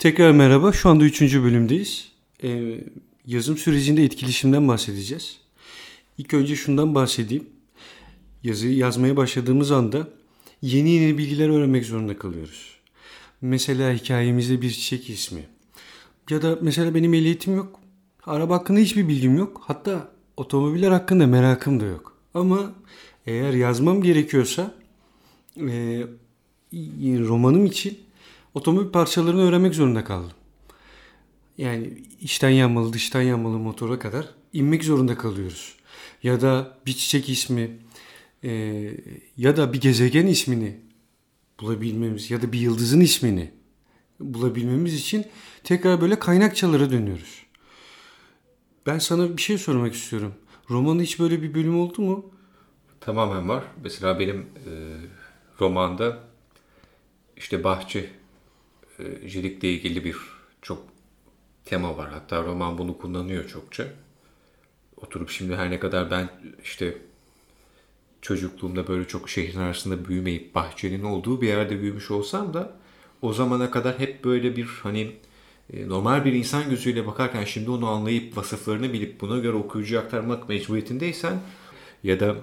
Tekrar merhaba. Şu anda üçüncü bölümdeyiz. Ee, yazım sürecinde etkileşimden bahsedeceğiz. İlk önce şundan bahsedeyim. Yazıyı yazmaya başladığımız anda yeni yeni bilgiler öğrenmek zorunda kalıyoruz. Mesela hikayemizde bir çiçek ismi. Ya da mesela benim ehliyetim yok. Araba hakkında hiçbir bilgim yok. Hatta otomobiller hakkında merakım da yok. Ama eğer yazmam gerekiyorsa e, romanım için otomobil parçalarını öğrenmek zorunda kaldım. Yani içten yanmalı, dıştan yanmalı motora kadar inmek zorunda kalıyoruz. Ya da bir çiçek ismi e, ya da bir gezegen ismini bulabilmemiz ya da bir yıldızın ismini bulabilmemiz için tekrar böyle kaynakçalara dönüyoruz. Ben sana bir şey sormak istiyorum. Romanın hiç böyle bir bölüm oldu mu? Tamamen var. Mesela benim e, romanda işte bahçe cilikle ilgili bir çok tema var. Hatta roman bunu kullanıyor çokça. Oturup şimdi her ne kadar ben işte çocukluğumda böyle çok şehrin arasında büyümeyip bahçenin olduğu bir yerde büyümüş olsam da o zamana kadar hep böyle bir hani e, normal bir insan gözüyle bakarken şimdi onu anlayıp vasıflarını bilip buna göre okuyucuya aktarmak mecburiyetindeysen ya da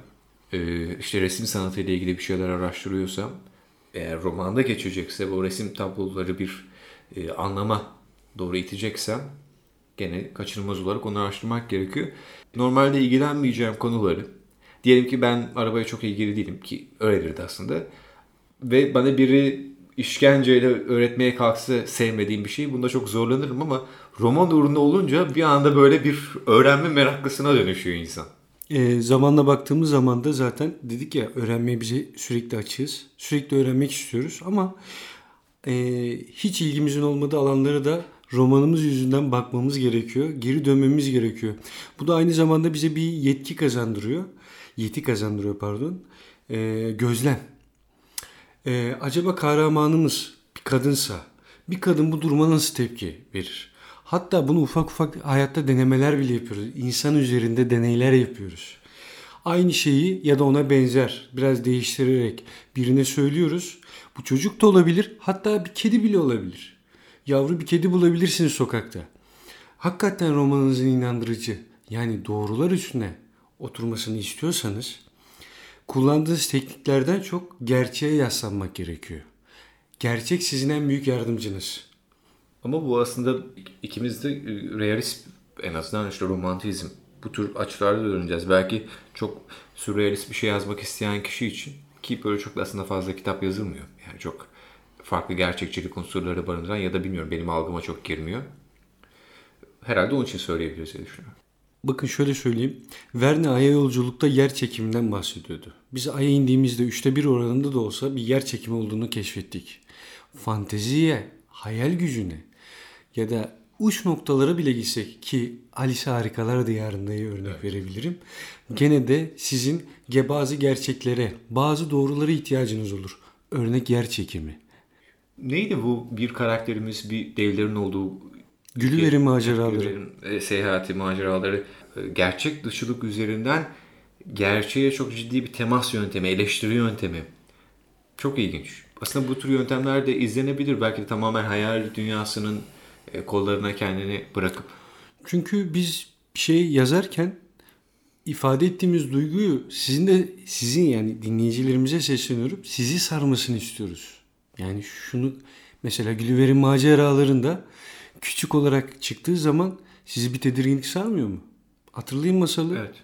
e, işte resim sanatı ile ilgili bir şeyler araştırıyorsam eğer romanda geçecekse bu resim tabloları bir e, anlama doğru iteceksem gene kaçınılmaz olarak onu araştırmak gerekiyor. Normalde ilgilenmeyeceğim konuları diyelim ki ben arabaya çok ilgili değilim ki öyledir de aslında ve bana biri işkenceyle öğretmeye kalksa sevmediğim bir şey bunda çok zorlanırım ama roman uğrunda olunca bir anda böyle bir öğrenme meraklısına dönüşüyor insan. E, zamanla baktığımız zaman da zaten dedik ya öğrenmeye bize sürekli açığız. Sürekli öğrenmek istiyoruz ama e, hiç ilgimizin olmadığı alanlara da romanımız yüzünden bakmamız gerekiyor. Geri dönmemiz gerekiyor. Bu da aynı zamanda bize bir yetki kazandırıyor. Yeti kazandırıyor pardon. E, gözlem. E, acaba kahramanımız bir kadınsa bir kadın bu duruma nasıl tepki verir? Hatta bunu ufak ufak hayatta denemeler bile yapıyoruz. İnsan üzerinde deneyler yapıyoruz. Aynı şeyi ya da ona benzer biraz değiştirerek birine söylüyoruz. Bu çocuk da olabilir hatta bir kedi bile olabilir. Yavru bir kedi bulabilirsiniz sokakta. Hakikaten romanınızın inandırıcı yani doğrular üstüne oturmasını istiyorsanız kullandığınız tekniklerden çok gerçeğe yaslanmak gerekiyor. Gerçek sizin en büyük yardımcınız. Ama bu aslında ikimiz de e, realist en azından işte romantizm bu tür açılarda döneceğiz. Belki çok sürrealist bir şey yazmak isteyen kişi için ki böyle çok da aslında fazla kitap yazılmıyor. Yani çok farklı gerçekçilik unsurları barındıran ya da bilmiyorum benim algıma çok girmiyor. Herhalde onun için söyleyebiliriz diye düşünüyorum. Bakın şöyle söyleyeyim. Verne Ay'a yolculukta yer çekiminden bahsediyordu. Biz Ay'a indiğimizde üçte bir oranında da olsa bir yer çekimi olduğunu keşfettik. Fanteziye, hayal gücüne ya da uç noktalara bile gitsek ki Alice Harikalar Diyarında'yı örnek evet. verebilirim. Gene de sizin bazı gerçeklere, bazı doğrulara ihtiyacınız olur. Örnek yer çekimi. Neydi bu bir karakterimiz bir devlerin olduğu Gülüverin maceraları. E, seyahati maceraları e, gerçek dışılık üzerinden gerçeğe çok ciddi bir temas yöntemi, eleştiri yöntemi. Çok ilginç. Aslında bu tür yöntemler de izlenebilir. Belki de tamamen hayal dünyasının e, kollarına kendini bırakıp. Çünkü biz şey yazarken ifade ettiğimiz duyguyu sizin de sizin yani dinleyicilerimize sesleniyorum. Sizi sarmasını istiyoruz. Yani şunu mesela Gülüver'in maceralarında küçük olarak çıktığı zaman sizi bir tedirginlik sarmıyor mu? Hatırlayın masalı. Evet.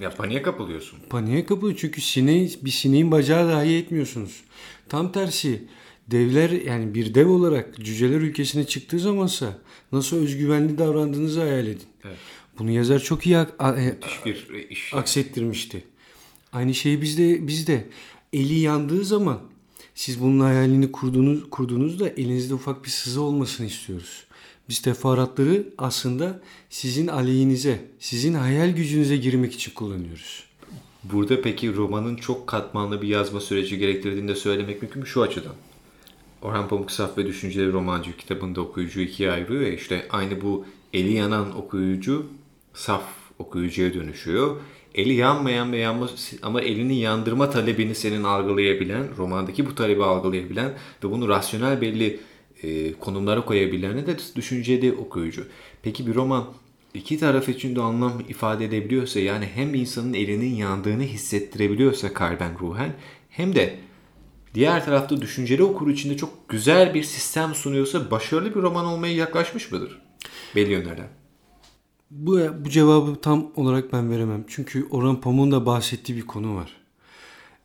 Ya paniğe kapılıyorsun. Paniğe kapılıyor çünkü sineği, bir sineğin bacağı dahi etmiyorsunuz. Tam tersi devler yani bir dev olarak cüceler ülkesine çıktığı zamansa nasıl özgüvenli davrandığınızı hayal edin. Evet. Bunu yazar çok iyi e, bir iş. aksettirmişti. Aynı şeyi bizde bizde eli yandığı zaman siz bunun hayalini kurduğunuz kurduğunuzda elinizde ufak bir sızı olmasını istiyoruz. Biz teferruatları aslında sizin aleyhinize, sizin hayal gücünüze girmek için kullanıyoruz. Burada peki romanın çok katmanlı bir yazma süreci gerektirdiğini de söylemek mümkün mü şu açıdan? Orhan Pamuk Saf ve Düşünceleri Romancı kitabında okuyucu ikiye ayırıyor ya işte aynı bu eli yanan okuyucu saf okuyucuya dönüşüyor. Eli yanmayan ve yanma, ama elini yandırma talebini senin algılayabilen, romandaki bu talebi algılayabilen ve bunu rasyonel belli e, konumlara koyabilene de düşünceli okuyucu. Peki bir roman iki taraf için de anlam ifade edebiliyorsa yani hem insanın elinin yandığını hissettirebiliyorsa kalben ruhen hem de diğer tarafta düşünceli okur içinde çok güzel bir sistem sunuyorsa başarılı bir roman olmaya yaklaşmış mıdır? Belli yönlerden. Bu, bu cevabı tam olarak ben veremem. Çünkü Orhan Pamuk'un da bahsettiği bir konu var.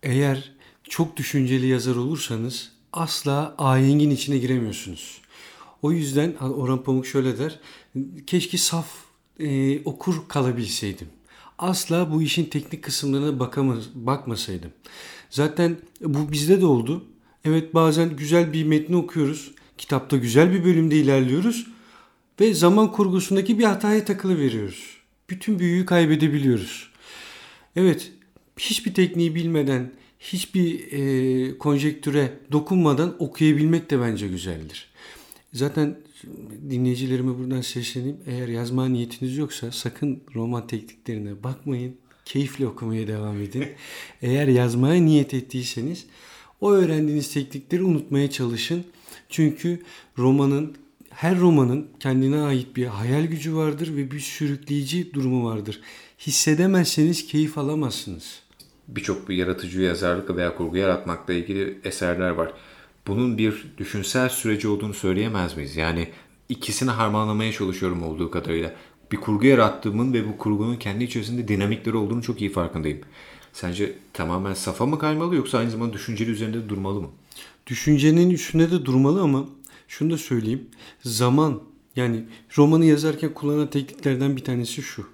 Eğer çok düşünceli yazar olursanız asla ahengin içine giremiyorsunuz. O yüzden Orhan Pamuk şöyle der. Keşke saf e, okur kalabilseydim. Asla bu işin teknik kısımlarına bakamaz, bakmasaydım. Zaten bu bizde de oldu. Evet bazen güzel bir metni okuyoruz. Kitapta güzel bir bölümde ilerliyoruz. Ve zaman kurgusundaki bir hataya takılı veriyoruz. Bütün büyüyü kaybedebiliyoruz. Evet hiçbir tekniği bilmeden, hiçbir e, konjektüre dokunmadan okuyabilmek de bence güzeldir. Zaten dinleyicilerime buradan sesleneyim. Eğer yazma niyetiniz yoksa sakın roman tekniklerine bakmayın. Keyifle okumaya devam edin. Eğer yazmaya niyet ettiyseniz o öğrendiğiniz teknikleri unutmaya çalışın. Çünkü romanın her romanın kendine ait bir hayal gücü vardır ve bir sürükleyici durumu vardır. Hissedemezseniz keyif alamazsınız. Birçok bir yaratıcı yazarlık veya kurgu yaratmakla ilgili eserler var. Bunun bir düşünsel süreci olduğunu söyleyemez miyiz? Yani ikisini harmanlamaya çalışıyorum olduğu kadarıyla. Bir kurgu yarattığımın ve bu kurgunun kendi içerisinde dinamikleri olduğunu çok iyi farkındayım. Sence tamamen safa mı kaymalı yoksa aynı zamanda düşünceli üzerinde durmalı mı? Düşüncenin üstünde de durmalı ama şunu da söyleyeyim. Zaman yani romanı yazarken kullanılan tekniklerden bir tanesi şu.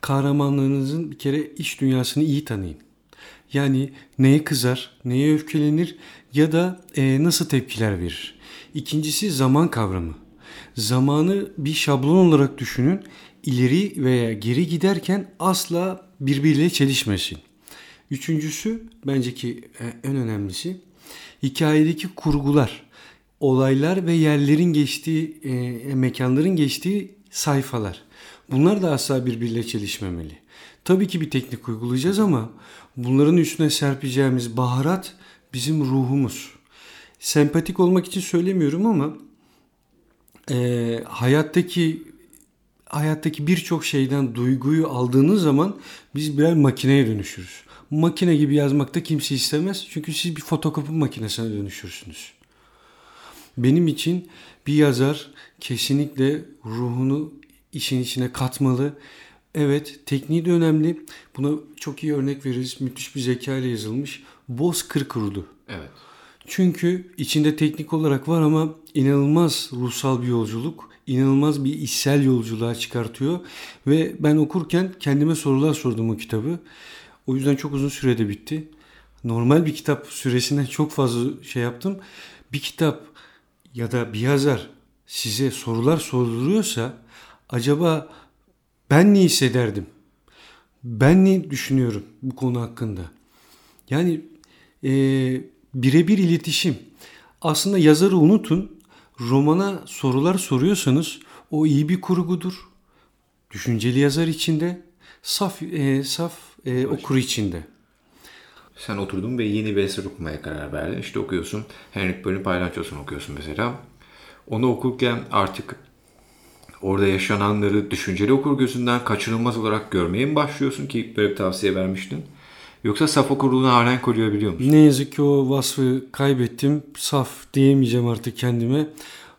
Kahramanlarınızın bir kere iç dünyasını iyi tanıyın. Yani neye kızar, neye öfkelenir ya da e, nasıl tepkiler verir. İkincisi zaman kavramı. Zamanı bir şablon olarak düşünün. İleri veya geri giderken asla birbiriyle çelişmesin. Üçüncüsü bence ki e, en önemlisi hikayedeki kurgular olaylar ve yerlerin geçtiği, e, mekanların geçtiği sayfalar. Bunlar da asla birbiriyle çelişmemeli. Tabii ki bir teknik uygulayacağız ama bunların üstüne serpeceğimiz baharat bizim ruhumuz. Sempatik olmak için söylemiyorum ama e, hayattaki hayattaki birçok şeyden duyguyu aldığınız zaman biz birer makineye dönüşürüz. Makine gibi yazmakta kimse istemez çünkü siz bir fotokopi makinesine dönüşürsünüz. Benim için bir yazar kesinlikle ruhunu işin içine katmalı. Evet tekniği de önemli. Buna çok iyi örnek veririz. Müthiş bir zeka ile yazılmış. Boz Kırkurudu. Evet. Çünkü içinde teknik olarak var ama inanılmaz ruhsal bir yolculuk, inanılmaz bir içsel yolculuğa çıkartıyor. Ve ben okurken kendime sorular sordum o kitabı. O yüzden çok uzun sürede bitti. Normal bir kitap süresinden çok fazla şey yaptım. Bir kitap ya da bir yazar size sorular sorduruyorsa acaba ben ne hissederdim? Ben ne düşünüyorum bu konu hakkında? Yani e, birebir iletişim. Aslında yazarı unutun. Romana sorular soruyorsanız o iyi bir kurgudur. Düşünceli yazar içinde, saf e, saf e, okur içinde. Sen oturdun ve yeni bir eser okumaya karar verdin. İşte okuyorsun. Henrik Böll'ün Paylaşçosunu okuyorsun mesela. Onu okurken artık orada yaşananları düşünceli okur gözünden kaçınılmaz olarak görmeye mi başlıyorsun ki böyle bir tavsiye vermiştin? Yoksa saf okurluğunu halen koruyabiliyor musun? Ne yazık ki o vasfı kaybettim. Saf diyemeyeceğim artık kendime.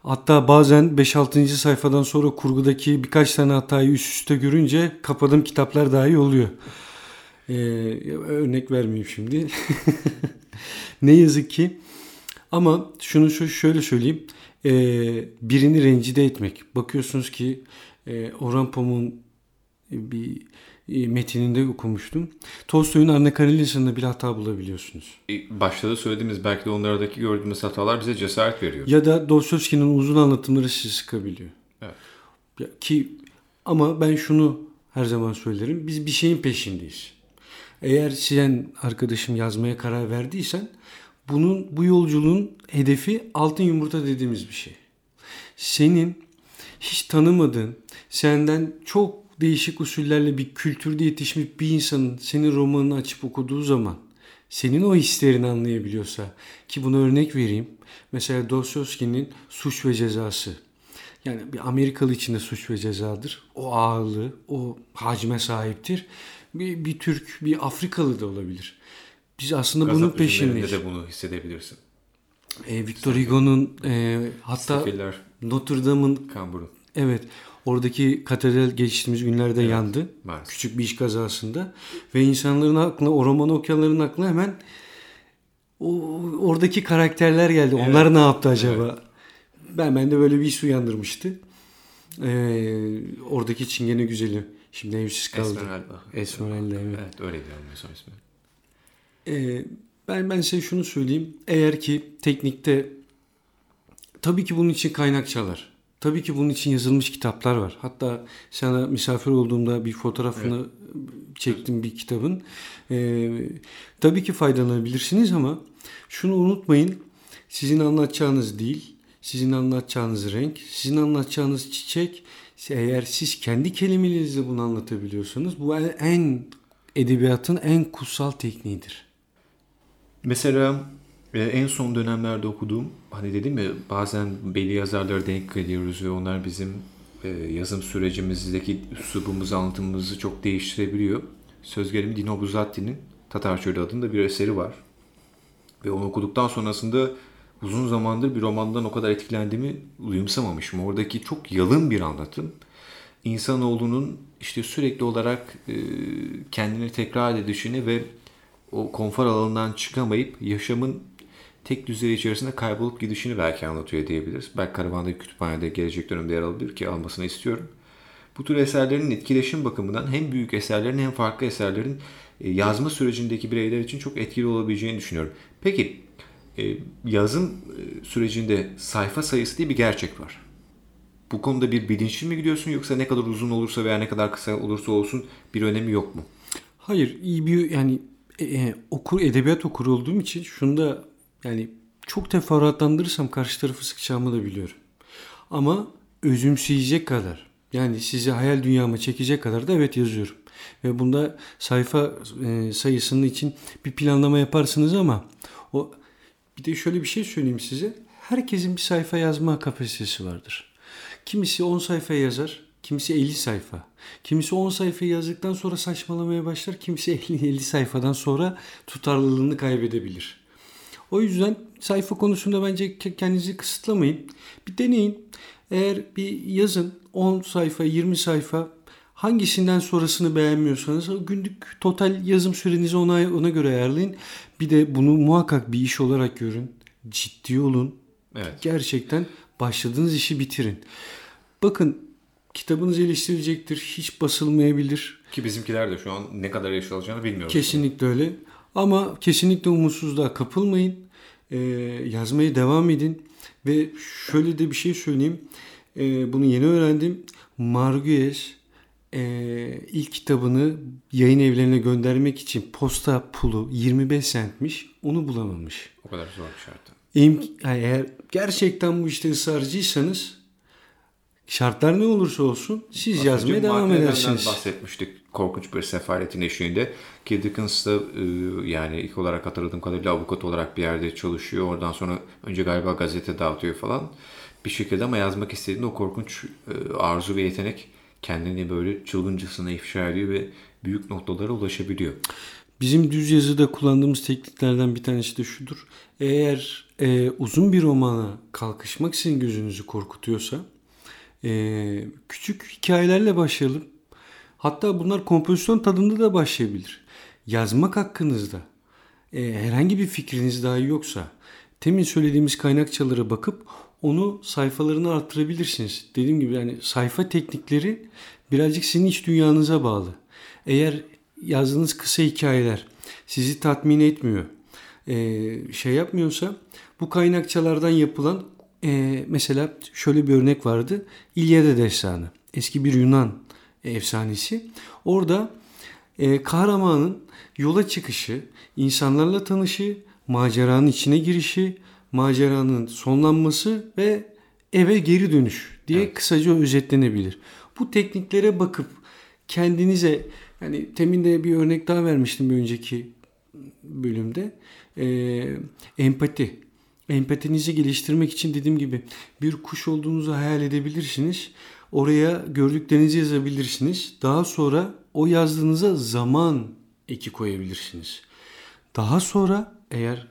Hatta bazen 5-6. sayfadan sonra kurgudaki birkaç tane hatayı üst üste görünce kapadığım kitaplar dahi oluyor. Ee, örnek vermeyeyim şimdi. ne yazık ki. Ama şunu şöyle söyleyeyim. Ee, birini rencide etmek. Bakıyorsunuz ki e, Orhan Pamuk'un bir e, metininde okumuştum. Tolstoy'un Anne Karenina'sında bir hata bulabiliyorsunuz. E, başta da söylediğimiz belki de onlardaki gördüğümüz hatalar bize cesaret veriyor. Ya da Dostoyevski'nin uzun anlatımları sizi sıkabiliyor. Evet. Ki ama ben şunu her zaman söylerim. Biz bir şeyin peşindeyiz. Eğer sen arkadaşım yazmaya karar verdiysen bunun bu yolculuğun hedefi altın yumurta dediğimiz bir şey. Senin hiç tanımadığın, senden çok değişik usullerle bir kültürde yetişmiş bir insanın senin romanını açıp okuduğu zaman senin o hislerini anlayabiliyorsa ki buna örnek vereyim. Mesela Dostoyevski'nin Suç ve Cezası. Yani bir Amerikalı içinde suç ve cezadır. O ağırlığı, o hacme sahiptir. Bir, bir Türk, bir Afrikalı da olabilir. Biz aslında Gazap bunun peşindeyiz. de bunu hissedebilirsin. E, Victor Hugo'nun e, hatta Sefiller, Notre Dame'ın kamburun. evet oradaki katedral geçtiğimiz günlerde yandı. maalesef. Küçük bir iş kazasında ve insanların aklına o romanı okuyanların aklına hemen o oradaki karakterler geldi. Onlar ne yaptı acaba? Ben bende böyle bir his uyandırmıştı. Ee, oradaki Çingene güzeli şimdi evsiz kaldı. Esmeralda. Esmeralda evet. Evet öyleydi yanılmıyorsam ismi. Ee, ben ben size şunu söyleyeyim. Eğer ki teknikte tabii ki bunun için kaynak çalar. Tabii ki bunun için yazılmış kitaplar var. Hatta sana misafir olduğumda bir fotoğrafını çektim bir kitabın. Ee, tabii ki faydalanabilirsiniz ama şunu unutmayın. Sizin anlatacağınız değil, sizin anlatacağınız renk, sizin anlatacağınız çiçek. Eğer siz kendi kelimelerinizle bunu anlatabiliyorsanız bu en edebiyatın en kutsal tekniğidir. Mesela e, en son dönemlerde okuduğum hani dedim ya bazen belli yazarlara denk geliyoruz ve onlar bizim e, yazım sürecimizdeki üslubumuzu, anlatımımızı çok değiştirebiliyor. Sözgerim Dino Buzzatti'nin Tatar adında bir eseri var. Ve onu okuduktan sonrasında uzun zamandır bir romandan o kadar etkilendiğimi duyumsamamışım. Oradaki çok yalın bir anlatım. İnsanoğlunun işte sürekli olarak e, kendini tekrar edişini ve o konfor alanından çıkamayıp yaşamın tek düzey içerisinde kaybolup gidişini belki anlatıyor diyebiliriz. Belki Karavan'daki kütüphanede gelecek dönemde yer alabilir ki almasını istiyorum. Bu tür eserlerin etkileşim bakımından hem büyük eserlerin hem farklı eserlerin e, yazma sürecindeki bireyler için çok etkili olabileceğini düşünüyorum. Peki e, yazım e, sürecinde sayfa sayısı diye bir gerçek var. Bu konuda bir bilinçli mi gidiyorsun yoksa ne kadar uzun olursa veya ne kadar kısa olursa olsun bir önemi yok mu? Hayır, iyi bir yani e, e, okur edebiyat okuru olduğum için şunu da yani çok teferruatlandırırsam karşı tarafı sıkacağımı da biliyorum. Ama özümseyecek kadar yani sizi hayal dünyama çekecek kadar da evet yazıyorum. Ve bunda sayfa e, sayısının için bir planlama yaparsınız ama o bir de şöyle bir şey söyleyeyim size. Herkesin bir sayfa yazma kapasitesi vardır. Kimisi 10 sayfa yazar, kimisi 50 sayfa. Kimisi 10 sayfa yazdıktan sonra saçmalamaya başlar, kimisi 50, 50 sayfadan sonra tutarlılığını kaybedebilir. O yüzden sayfa konusunda bence ke- kendinizi kısıtlamayın. Bir deneyin. Eğer bir yazın 10 sayfa, 20 sayfa hangisinden sonrasını beğenmiyorsanız o günlük total yazım sürenizi ona, ona göre ayarlayın. Bir de bunu muhakkak bir iş olarak görün. Ciddi olun. Evet. Gerçekten başladığınız işi bitirin. Bakın kitabınız eleştirilecektir. Hiç basılmayabilir. Ki bizimkiler de şu an ne kadar alacağını bilmiyoruz. Kesinlikle öyle. Ama kesinlikle umutsuzluğa kapılmayın. Ee, yazmaya devam edin. Ve şöyle de bir şey söyleyeyim. Ee, bunu yeni öğrendim. Margues e, ilk kitabını yayın evlerine göndermek için posta pulu 25 centmiş. Onu bulamamış. O kadar zor bir yani eğer gerçekten bu işte ısrarcıysanız şartlar ne olursa olsun siz Az yazmaya devam edersiniz. bahsetmiştik. Korkunç bir sefaletin eşiğinde. Ki Dickens da e, yani ilk olarak hatırladığım kadarıyla avukat olarak bir yerde çalışıyor. Oradan sonra önce galiba gazete dağıtıyor falan. Bir şekilde ama yazmak istediğinde o korkunç e, arzu ve yetenek kendini böyle çılgıncasına ifşa ediyor ve büyük noktalara ulaşabiliyor. Bizim düz yazıda kullandığımız tekniklerden bir tanesi de şudur. Eğer e, uzun bir romana kalkışmak sizin gözünüzü korkutuyorsa e, küçük hikayelerle başlayalım. Hatta bunlar kompozisyon tadında da başlayabilir. Yazmak hakkınızda e, herhangi bir fikriniz dahi yoksa temin söylediğimiz kaynakçalara bakıp onu sayfalarını arttırabilirsiniz. Dediğim gibi yani sayfa teknikleri birazcık sizin iç dünyanıza bağlı. Eğer yazdığınız kısa hikayeler sizi tatmin etmiyor, e, şey yapmıyorsa bu kaynakçalardan yapılan e, mesela şöyle bir örnek vardı. İlyada Destanı. Eski bir Yunan efsanesi. Orada e, kahramanın yola çıkışı, insanlarla tanışı, maceranın içine girişi, maceranın sonlanması ve eve geri dönüş diye kısaca özetlenebilir. Bu tekniklere bakıp kendinize yani temin de bir örnek daha vermiştim bir önceki bölümde e, empati. Empatinizi geliştirmek için dediğim gibi bir kuş olduğunuzu hayal edebilirsiniz. Oraya gördüklerinizi yazabilirsiniz. Daha sonra o yazdığınıza zaman eki koyabilirsiniz. Daha sonra eğer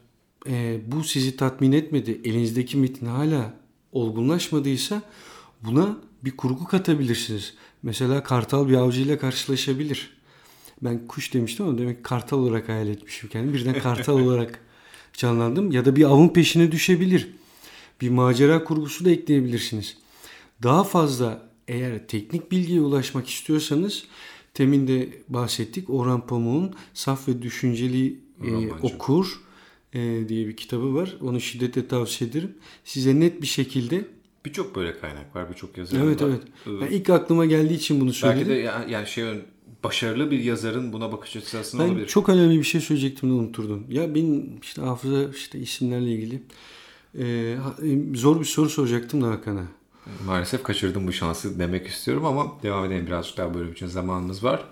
e, bu sizi tatmin etmedi, elinizdeki metin hala olgunlaşmadıysa buna bir kurgu katabilirsiniz. Mesela kartal bir avcıyla karşılaşabilir. Ben kuş demiştim ama demek kartal olarak hayal etmişim kendimi. Birden kartal olarak canlandım. Ya da bir avın peşine düşebilir. Bir macera kurgusu da ekleyebilirsiniz. Daha fazla eğer teknik bilgiye ulaşmak istiyorsanız temin de bahsettik. Orhan Pamuk'un Saf ve Düşünceli e, Okur e, diye bir kitabı var. Onu şiddetle tavsiye ederim. Size net bir şekilde Birçok böyle kaynak var, birçok yazar Evet var. evet. Ee, Yani ilk aklıma geldiği için bunu söyledim. Belki de ya- yani şey başarılı bir yazarın buna bakış açısı aslında Ben olabilir. çok önemli bir şey söyleyecektim de unuturdum. Ya benim işte hafıza işte isimlerle ilgili e, e, zor bir soru soracaktım da Hakan'a. Maalesef kaçırdım bu şansı demek istiyorum ama devam edelim birazcık daha bölüm için zamanımız var.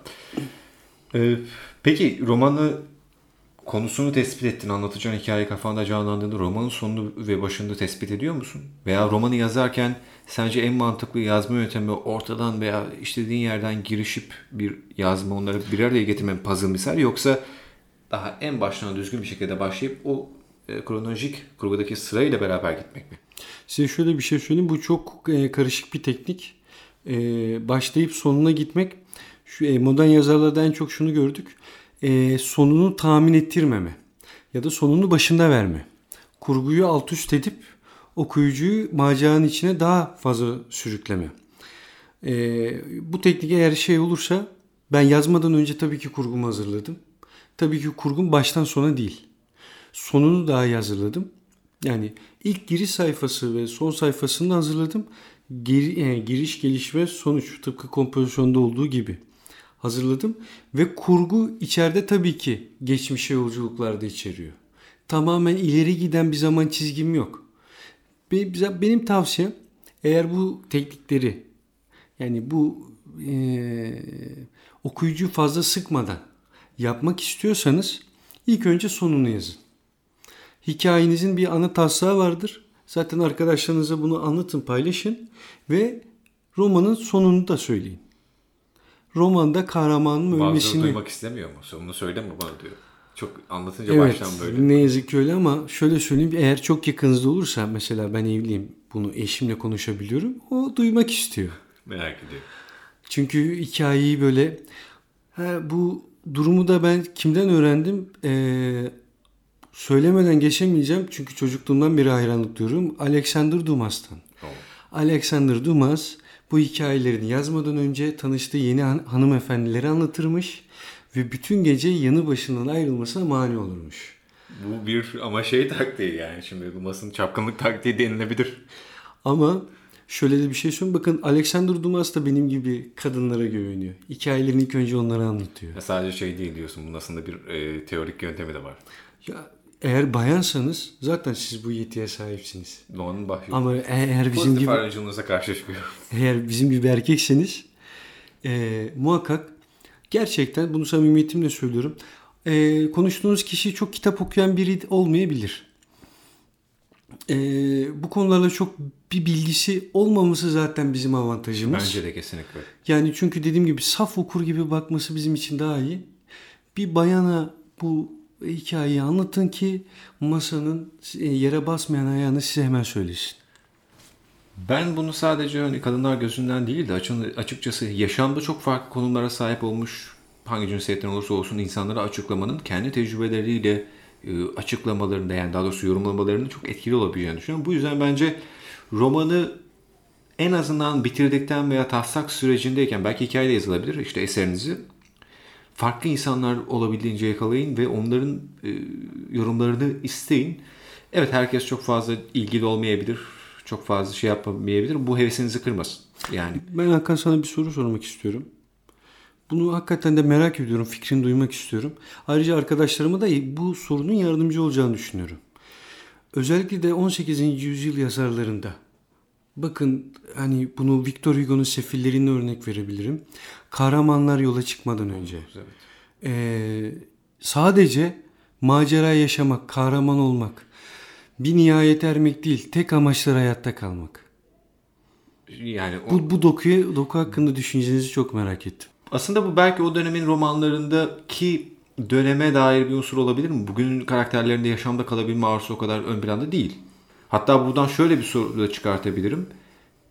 Ee, peki romanı konusunu tespit ettin, anlatacağın hikaye kafanda canlandığında romanın sonunu ve başını tespit ediyor musun? Veya romanı yazarken sence en mantıklı yazma yöntemi ortadan veya istediğin yerden girişip bir yazma onları bir araya getirme mi puzzle misal yoksa daha en baştan düzgün bir şekilde başlayıp o e, kronolojik kurgudaki sırayla beraber gitmek mi? Size şöyle bir şey söyleyeyim. Bu çok e, karışık bir teknik. E, başlayıp sonuna gitmek. Şu modern yazarlarda en çok şunu gördük. E, sonunu tahmin ettirmeme. Ya da sonunu başında verme. Kurguyu alt üst edip okuyucuyu maceranın içine daha fazla sürükleme. E, bu teknik eğer şey olursa ben yazmadan önce tabii ki kurgumu hazırladım. Tabii ki kurgum baştan sona değil. Sonunu daha iyi hazırladım. Yani ilk giriş sayfası ve son sayfasını hazırladım. Geri, giriş, gelişme, sonuç tıpkı kompozisyonda olduğu gibi hazırladım. Ve kurgu içeride tabii ki geçmişe yolculuklarda içeriyor. Tamamen ileri giden bir zaman çizgim yok. Benim, tavsiyem eğer bu teknikleri yani bu e, okuyucu fazla sıkmadan yapmak istiyorsanız ilk önce sonunu yazın. Hikayenizin bir ana taslağı vardır. Zaten arkadaşlarınıza bunu anlatın, paylaşın ve romanın sonunu da söyleyin. Romanda kahramanın Bazıları ölmesini... duymak istemiyor mu? Sonunu söyleme bana diyor. Çok anlatınca Evet, baştan böyle. ne yazık ki öyle ama şöyle söyleyeyim eğer çok yakınızda olursa mesela ben evliyim bunu eşimle konuşabiliyorum o duymak istiyor. Merak ediyorum. Çünkü hikayeyi böyle ha, bu durumu da ben kimden öğrendim ee, söylemeden geçemeyeceğim çünkü çocukluğumdan beri hayranlık duyuyorum Alexander Dumas'tan. Tamam. Alexander Dumas bu hikayelerini yazmadan önce tanıştığı yeni han- hanımefendileri anlatırmış ve bütün gece yanı başından ayrılmasına mani olurmuş. Bu bir ama şey taktiği yani şimdi bu masın çapkınlık taktiği denilebilir. Ama şöyle de bir şey söyleyeyim. Bakın Alexander Dumas da benim gibi kadınlara güveniyor. Hikayelerini ilk önce onlara anlatıyor. Ya sadece şey değil diyorsun. Bunun aslında bir e, teorik yöntemi de var. Ya eğer bayansanız zaten siz bu yetiye sahipsiniz. Doğanın bahsi. Ama e- eğer bizim Pozitif gibi ayrıcılığınıza karşı çıkıyor. eğer bizim gibi erkekseniz e, muhakkak gerçekten bunu samimiyetimle söylüyorum. E, konuştuğunuz kişi çok kitap okuyan biri olmayabilir. E, bu konularla çok bir bilgisi olmaması zaten bizim avantajımız. Bence de kesinlikle. Yani çünkü dediğim gibi saf okur gibi bakması bizim için daha iyi. Bir bayana bu hikayeyi anlatın ki masanın e, yere basmayan ayağını size hemen söylesin. Ben bunu sadece hani kadınlar gözünden değil de açıkçası yaşamda çok farklı konumlara sahip olmuş hangi cinsiyetten olursa olsun insanlara açıklamanın kendi tecrübeleriyle e, açıklamalarında yani daha doğrusu yorumlamalarının çok etkili olabileceğini düşünüyorum. Bu yüzden bence romanı en azından bitirdikten veya taslak sürecindeyken belki hikaye de yazılabilir işte eserinizi farklı insanlar olabildiğince yakalayın ve onların e, yorumlarını isteyin. Evet herkes çok fazla ilgili olmayabilir. Çok fazla şey yapamayabilir. Bu hevesinizi kırmasın. Yani Ben Hakan sana bir soru sormak istiyorum. Bunu hakikaten de merak ediyorum. Fikrini duymak istiyorum. Ayrıca arkadaşlarıma da bu sorunun yardımcı olacağını düşünüyorum. Özellikle de 18. yüzyıl yazarlarında. Bakın hani bunu Victor Hugo'nun sefillerine örnek verebilirim. Kahramanlar yola çıkmadan önce. evet. Ee, sadece Macera yaşamak, kahraman olmak. Bir nihayet ermek değil, tek amaçları hayatta kalmak. Yani o- Bu, bu dokuya, doku hakkında düşüncenizi çok merak ettim. aslında bu belki o dönemin romanlarındaki döneme dair bir unsur olabilir mi? Bugünün karakterlerinde yaşamda kalabilme arzusu o kadar ön planda değil. Hatta buradan şöyle bir soru da çıkartabilirim.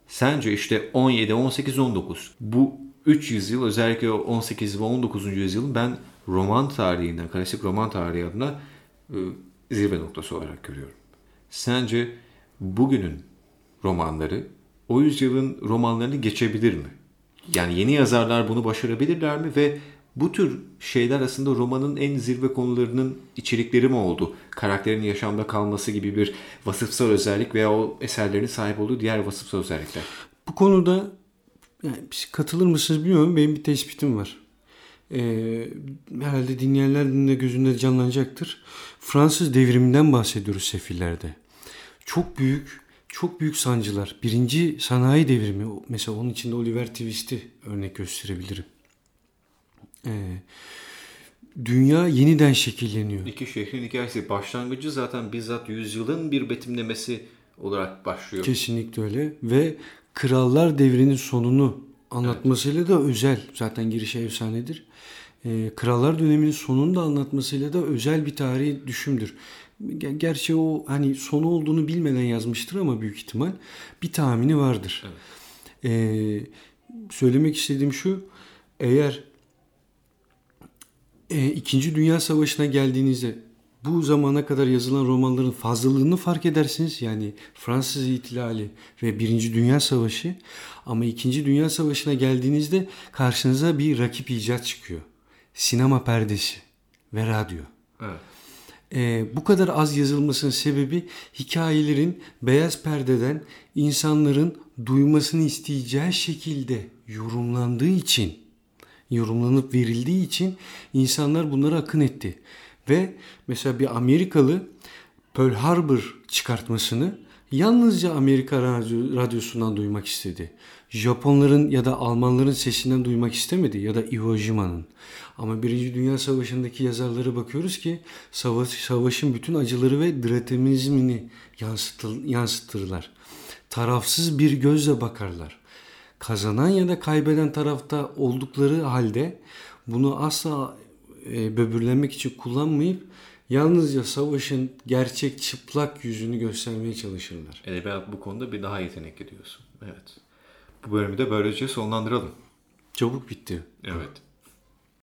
Sence işte 17, 18, 19 bu 3 yüzyıl özellikle o 18 ve 19. yüzyılın ben roman tarihinden, klasik roman tarihi adına e, zirve noktası olarak görüyorum. Sence bugünün romanları o yüzyılın romanlarını geçebilir mi? Yani yeni yazarlar bunu başarabilirler mi ve bu tür şeyler aslında romanın en zirve konularının içerikleri mi oldu? Karakterin yaşamda kalması gibi bir vasıfsal özellik veya o eserlerin sahip olduğu diğer vasıfsal özellikler. Bu konuda yani siz katılır mısınız bilmiyorum. Benim bir tespitim var. Ee, herhalde dinleyenlerin de gözünde canlanacaktır. Fransız devriminden bahsediyoruz Sefillerde. Çok büyük, çok büyük sancılar. Birinci sanayi devrimi, mesela onun içinde Oliver Twist'i örnek gösterebilirim. Ee, dünya yeniden şekilleniyor. İki şehrin hikayesi başlangıcı zaten bizzat yüzyılın bir betimlemesi olarak başlıyor. Kesinlikle öyle ve Krallar Devri'nin sonunu anlatmasıyla da özel. Zaten girişi efsanedir. Ee, Krallar döneminin sonunu da anlatmasıyla da özel bir tarihi düşümdür. Ger- Gerçi o hani sonu olduğunu bilmeden yazmıştır ama büyük ihtimal bir tahmini vardır. Ee, söylemek istediğim şu. Eğer e, İkinci Dünya Savaşı'na geldiğinizde bu zamana kadar yazılan romanların fazlalığını fark edersiniz. Yani Fransız İhtilali ve Birinci Dünya Savaşı. Ama İkinci Dünya Savaşı'na geldiğinizde karşınıza bir rakip icat çıkıyor. Sinema perdesi ve radyo. Evet. Ee, bu kadar az yazılmasının sebebi hikayelerin beyaz perdeden insanların duymasını isteyeceği şekilde yorumlandığı için, yorumlanıp verildiği için insanlar bunlara akın etti. Ve mesela bir Amerikalı Pearl Harbor çıkartmasını yalnızca Amerika radyo- radyosundan duymak istedi. Japonların ya da Almanların sesinden duymak istemedi ya da Iwo Jima'nın. Ama Birinci Dünya Savaşı'ndaki yazarlara bakıyoruz ki savaş, savaşın bütün acıları ve dramatizmini yansıtıl, yansıtırlar. Tarafsız bir gözle bakarlar. Kazanan ya da kaybeden tarafta oldukları halde bunu asla e, böbürlenmek için kullanmayıp yalnızca savaşın gerçek çıplak yüzünü göstermeye çalışırlar. Edebiyat bu konuda bir daha yetenekli diyorsun. Evet. Bu bölümü de böylece sonlandıralım. Çabuk bitti. Evet.